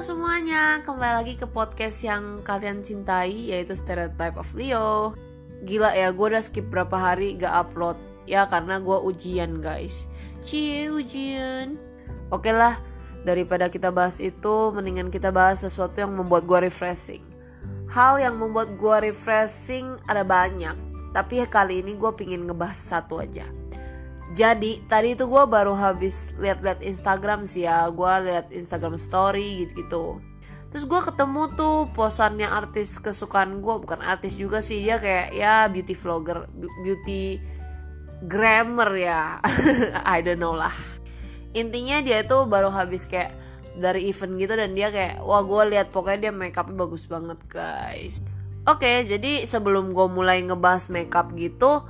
semuanya, kembali lagi ke podcast yang kalian cintai yaitu Stereotype of Leo. Gila ya, gue udah skip berapa hari gak upload ya karena gue ujian guys. Cie ujian. Oke lah, daripada kita bahas itu, mendingan kita bahas sesuatu yang membuat gue refreshing. Hal yang membuat gue refreshing ada banyak, tapi kali ini gue pingin ngebahas satu aja jadi tadi itu gue baru habis lihat-lihat Instagram sih ya. Gue lihat Instagram story gitu-gitu. Terus gue ketemu tuh posannya artis kesukaan gue bukan artis juga sih dia kayak ya beauty vlogger beauty grammar ya. I don't know lah. Intinya dia itu baru habis kayak dari event gitu dan dia kayak wah gue lihat pokoknya dia makeupnya bagus banget guys. Oke jadi sebelum gue mulai ngebahas makeup gitu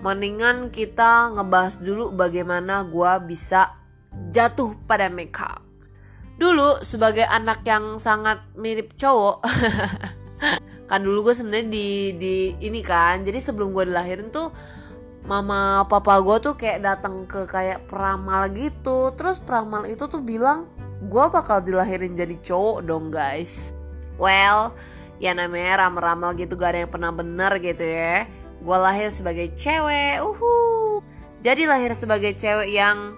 mendingan kita ngebahas dulu bagaimana gue bisa jatuh pada makeup. Dulu sebagai anak yang sangat mirip cowok, kan dulu gue sebenarnya di di ini kan, jadi sebelum gue dilahirin tuh mama papa gue tuh kayak datang ke kayak peramal gitu, terus peramal itu tuh bilang gue bakal dilahirin jadi cowok dong guys. Well, ya namanya ramal-ramal gitu gak ada yang pernah bener gitu ya gue lahir sebagai cewek uhu. Jadi lahir sebagai cewek yang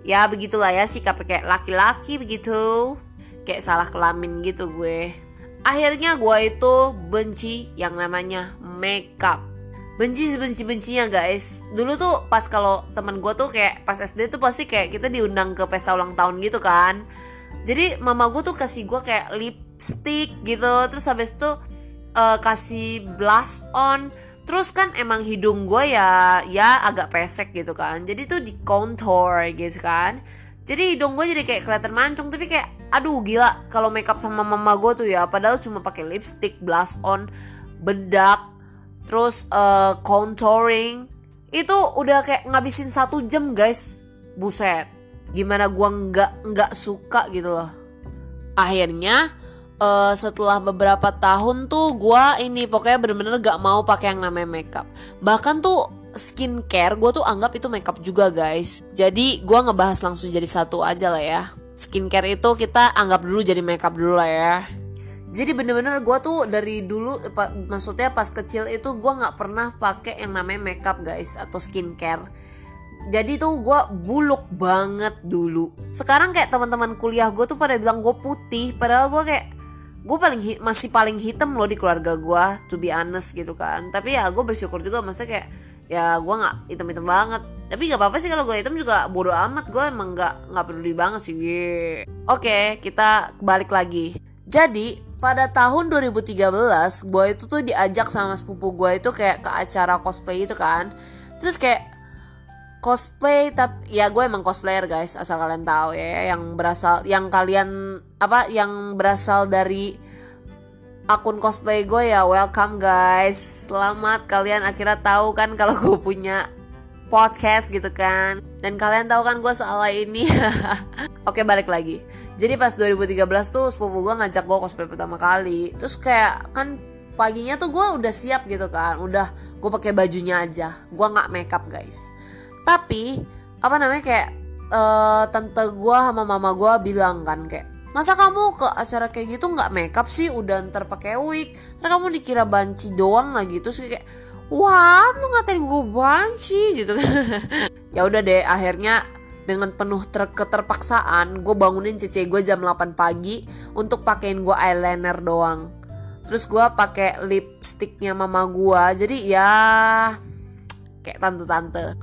ya begitulah ya sikapnya kayak laki-laki begitu. Kayak salah kelamin gitu gue. Akhirnya gue itu benci yang namanya makeup. Benci benci bencinya guys. Dulu tuh pas kalau teman gue tuh kayak pas SD tuh pasti kayak kita diundang ke pesta ulang tahun gitu kan. Jadi mama gue tuh kasih gue kayak lipstick gitu. Terus habis itu uh, kasih blush on Terus kan emang hidung gue ya ya agak pesek gitu kan. Jadi tuh di contour gitu kan. Jadi hidung gue jadi kayak kelihatan mancung tapi kayak aduh gila kalau makeup sama mama gue tuh ya padahal cuma pakai lipstick, blush on, bedak, terus uh, contouring itu udah kayak ngabisin satu jam guys buset gimana gue nggak nggak suka gitu loh akhirnya uh, setelah beberapa tahun tuh gue ini pokoknya bener-bener gak mau pakai yang namanya makeup. Bahkan tuh skincare gue tuh anggap itu makeup juga guys. Jadi gue ngebahas langsung jadi satu aja lah ya. Skincare itu kita anggap dulu jadi makeup dulu lah ya. Jadi bener-bener gue tuh dari dulu maksudnya pas kecil itu gue nggak pernah pakai yang namanya makeup guys atau skincare. Jadi tuh gue buluk banget dulu. Sekarang kayak teman-teman kuliah gue tuh pada bilang gue putih padahal gue kayak gue paling masih paling hitam loh di keluarga gue to be honest gitu kan. Tapi ya gue bersyukur juga maksudnya kayak ya gue nggak hitam-hitam banget. Tapi gak apa-apa sih kalau gue hitam juga bodo amat gue emang nggak nggak peduli banget sih. Oke kita balik lagi. Jadi pada tahun 2013 gue itu tuh diajak sama sepupu gue itu kayak ke acara cosplay itu kan. Terus kayak cosplay tapi ya gue emang cosplayer guys asal kalian tahu ya yang berasal yang kalian apa yang berasal dari akun cosplay gue ya welcome guys. Selamat kalian akhirnya tahu kan kalau gue punya podcast gitu kan. Dan kalian tahu kan gue soal ini. Oke balik lagi. Jadi pas 2013 tuh sepupu gue ngajak gue cosplay pertama kali. Terus kayak kan paginya tuh gue udah siap gitu kan. Udah gue pakai bajunya aja. Gue nggak makeup guys tapi apa namanya kayak uh, tante gue sama mama gue bilang kan kayak masa kamu ke acara kayak gitu nggak makeup sih? Udah ntar pakai wig. Ntar kamu dikira banci doang lah gitu sih kayak wah lu ngatain gue banci? Gitu ya udah deh akhirnya dengan penuh ter keterpaksaan gue bangunin cece gue jam 8 pagi untuk pakein gue eyeliner doang. Terus gue pakai lipsticknya mama gue jadi ya kayak tante-tante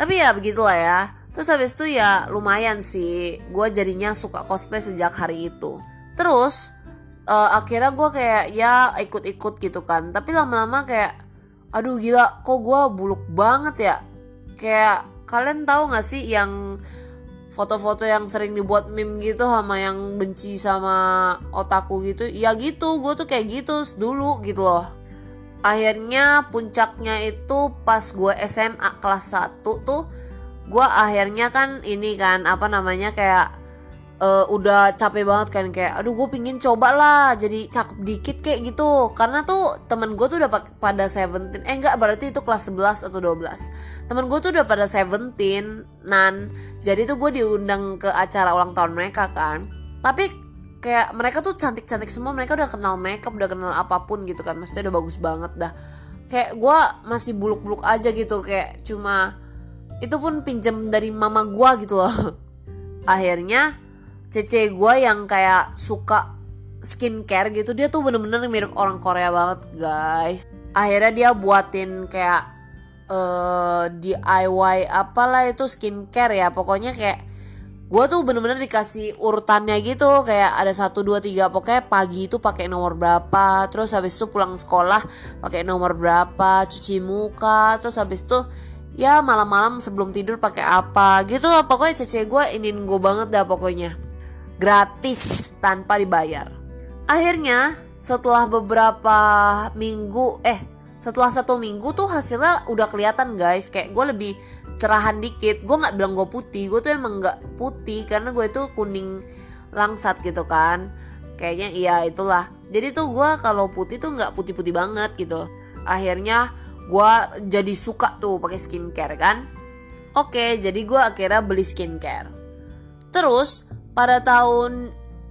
tapi ya begitulah ya. Terus habis itu ya lumayan sih. Gue jadinya suka cosplay sejak hari itu. Terus uh, akhirnya gue kayak ya ikut-ikut gitu kan. Tapi lama-lama kayak aduh gila kok gue buluk banget ya? Kayak kalian tahu gak sih yang foto-foto yang sering dibuat meme gitu sama yang benci sama otaku gitu? Ya gitu gue tuh kayak gitu dulu gitu loh akhirnya puncaknya itu pas gue SMA kelas 1 tuh gue akhirnya kan ini kan apa namanya kayak uh, udah capek banget kan kayak aduh gue pingin coba lah jadi cakep dikit kayak gitu. Karena tuh temen gue tuh udah pada 17 eh enggak berarti itu kelas 11 atau 12 temen gue tuh udah pada 17 nan jadi tuh gue diundang ke acara ulang tahun mereka kan. Tapi kayak mereka tuh cantik-cantik semua mereka udah kenal makeup udah kenal apa pun gitu kan maksudnya udah bagus banget dah. Kayak gue masih buluk-buluk aja gitu kayak cuma itu pun pinjem dari mama gue gitu loh. Akhirnya cece gue yang kayak suka skincare gitu dia tuh bener-bener mirip orang Korea banget guys. Akhirnya dia buatin kayak uh, eh, DIY apalah itu skincare ya pokoknya kayak gue tuh bener-bener dikasih urutannya gitu kayak ada satu dua tiga pokoknya pagi itu pakai nomor berapa terus habis itu pulang sekolah pakai nomor berapa cuci muka terus habis itu ya malam-malam sebelum tidur pakai apa gitu lah. Pokoknya cece gue ingin gue banget dah pokoknya. Gratis tanpa dibayar. Akhirnya setelah beberapa minggu eh setelah satu minggu tuh hasilnya udah kelihatan guys. Kayak gue lebih cerahan dikit. Gue nggak bilang gue putih gue tuh emang nggak putih karena gue itu kuning langsat gitu kan. Kayaknya iya itulah. Jadi tuh gue kalau putih tuh nggak putih-putih banget gitu. Akhirnya gue jadi suka tuh pakai skincare kan. Oke jadi gue akhirnya beli skincare. Terus pada tahun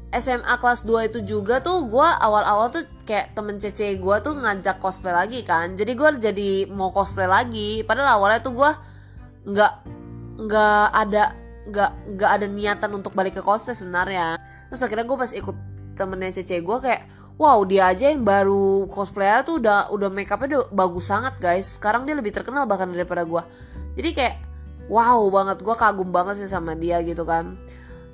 SMA kelas 2 itu juga tuh gue awal-awal tuh kayak temen cece gue tuh ngajak cosplay lagi kan. Jadi gue jadi mau cosplay lagi. Padahal awalnya tuh gue nggak nggak ada nggak nggak ada niatan untuk balik ke cosplay sebenarnya. Terus akhirnya gue pas ikut temennya cece gue kayak wow dia aja yang baru cosplay tuh udah udah make upnya udah bagus sangat guys. Sekarang dia lebih terkenal bahkan daripada gue jadi kayak wow banget gue kagum banget sih sama dia gitu kan.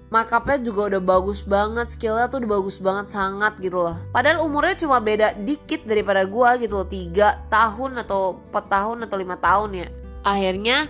Makeupnya juga udah bagus banget skillnya tuh udah bagus banget sangat gitu loh. Padahal umurnya cuma beda dikit daripada gue gitu loh. 3 tahun atau 4 tahun atau lima tahun ya. Akhirnya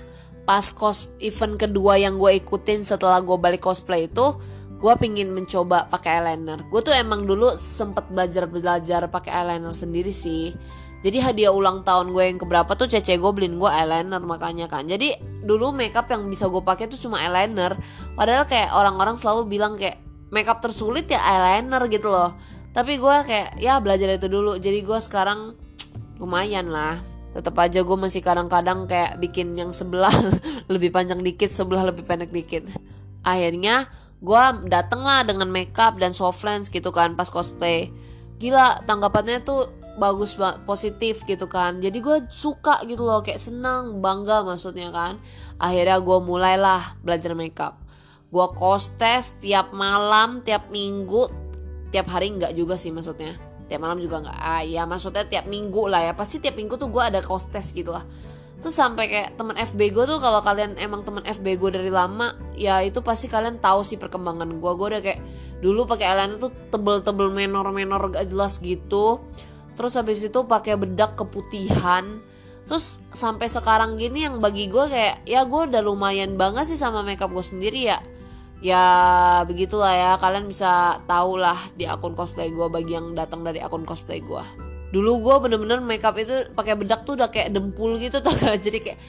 pas cos event kedua yang gue ikutin setelah gue balik cosplay itu gue pingin mencoba pakai eyeliner. Gue tuh emang dulu sempet belajar belajar pakai eyeliner sendiri sih. Jadi hadiah ulang tahun gue yang keberapa tuh cece gue beliin gue eyeliner makanya kan. Jadi dulu makeup yang bisa gue pakai tuh cuma eyeliner. Padahal kayak orang-orang selalu bilang kayak makeup tersulit ya eyeliner gitu loh. Tapi gue kayak ya belajar itu dulu. Jadi gue sekarang lumayan lah tetap aja gue masih kadang-kadang kayak bikin yang sebelah lebih panjang dikit sebelah lebih pendek dikit. Akhirnya gue dateng lah dengan makeup dan soft lens gitu kan pas cosplay. Gila tanggapannya tuh bagus banget positif gitu kan. Jadi gue suka gitu loh kayak senang bangga maksudnya kan. Akhirnya gue mulailah belajar makeup. Gue kostes tiap malam tiap minggu tiap hari nggak juga sih maksudnya tiap malam juga nggak ah ya maksudnya tiap minggu lah ya. Pasti tiap minggu tuh gue ada kos tes gitu lah. Terus sampai kayak teman FB gue tuh kalau kalian emang teman FB gue dari lama ya itu pasti kalian tahu sih perkembangan gue gue udah kayak dulu pakai eyeliner tuh tebel-tebel menor-menor gak jelas gitu. Terus habis itu pakai bedak keputihan. Terus sampai sekarang gini yang bagi gue kayak ya gue udah lumayan banget sih sama makeup gue sendiri ya ya begitulah ya. Kalian bisa tahu lah di akun cosplay gue bagi yang datang dari akun cosplay gue dulu gue bener-bener makeup itu pakai bedak tuh udah kayak dempul gitu tuh jadi kayak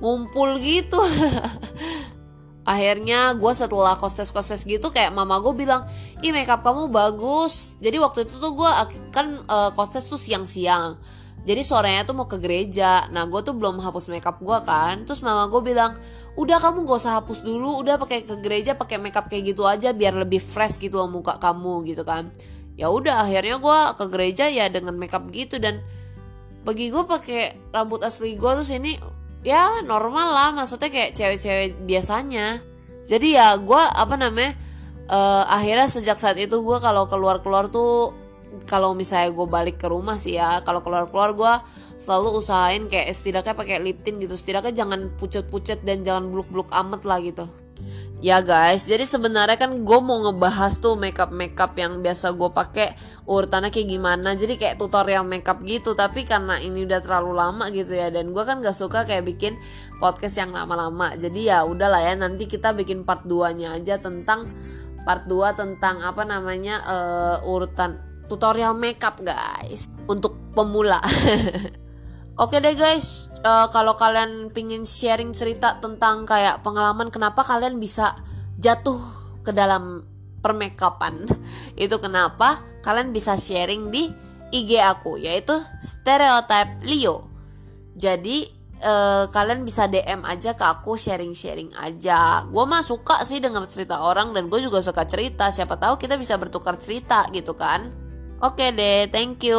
ngumpul gitu. Akhirnya gue setelah kostes kostes gitu kayak mama gue bilang ih makeup kamu bagus. Jadi waktu itu tuh gue kan uh, kostes tuh siang-siang jadi sorenya tuh mau ke gereja. Nah gue tuh belum hapus makeup gue kan. Terus mama gue bilang udah kamu gak usah hapus dulu. Udah pakai ke gereja pakai makeup kayak gitu aja biar lebih fresh gitu loh muka kamu gitu kan. Ya udah akhirnya gue ke gereja ya dengan makeup gitu. Dan bagi gue pakai rambut asli gue tuh sini ya normal lah. Maksudnya kayak cewek-cewek biasanya. Jadi ya gue apa namanya uh, akhirnya sejak saat itu gue kalau keluar-keluar tuh kalau misalnya gue balik ke rumah sih ya kalau keluar keluar gue selalu usahain kayak setidaknya pakai lip tint gitu. Setidaknya jangan pucet-pucet dan jangan buluk-buluk amat lah gitu. Ya guys. Jadi sebenarnya kan gue mau ngebahas tuh makeup makeup yang biasa gue pakai urutannya kayak gimana. Jadi kayak tutorial makeup gitu tapi karena ini udah terlalu lama gitu ya dan gue kan gak suka kayak bikin podcast yang lama-lama. Jadi ya udahlah ya nanti kita bikin part 2 nya aja tentang part 2 tentang apa namanya uh, urutan tutorial makeup guys untuk pemula. Oke deh guys, uh, kalau kalian pingin sharing cerita tentang kayak pengalaman kenapa kalian bisa jatuh ke dalam permakeupan, itu kenapa kalian bisa sharing di IG aku yaitu stereotype Leo. Jadi uh, kalian bisa DM aja ke aku sharing-sharing aja. Gue mah suka sih denger cerita orang dan gue juga suka cerita. Siapa tahu kita bisa bertukar cerita gitu kan. Oke deh, thank you.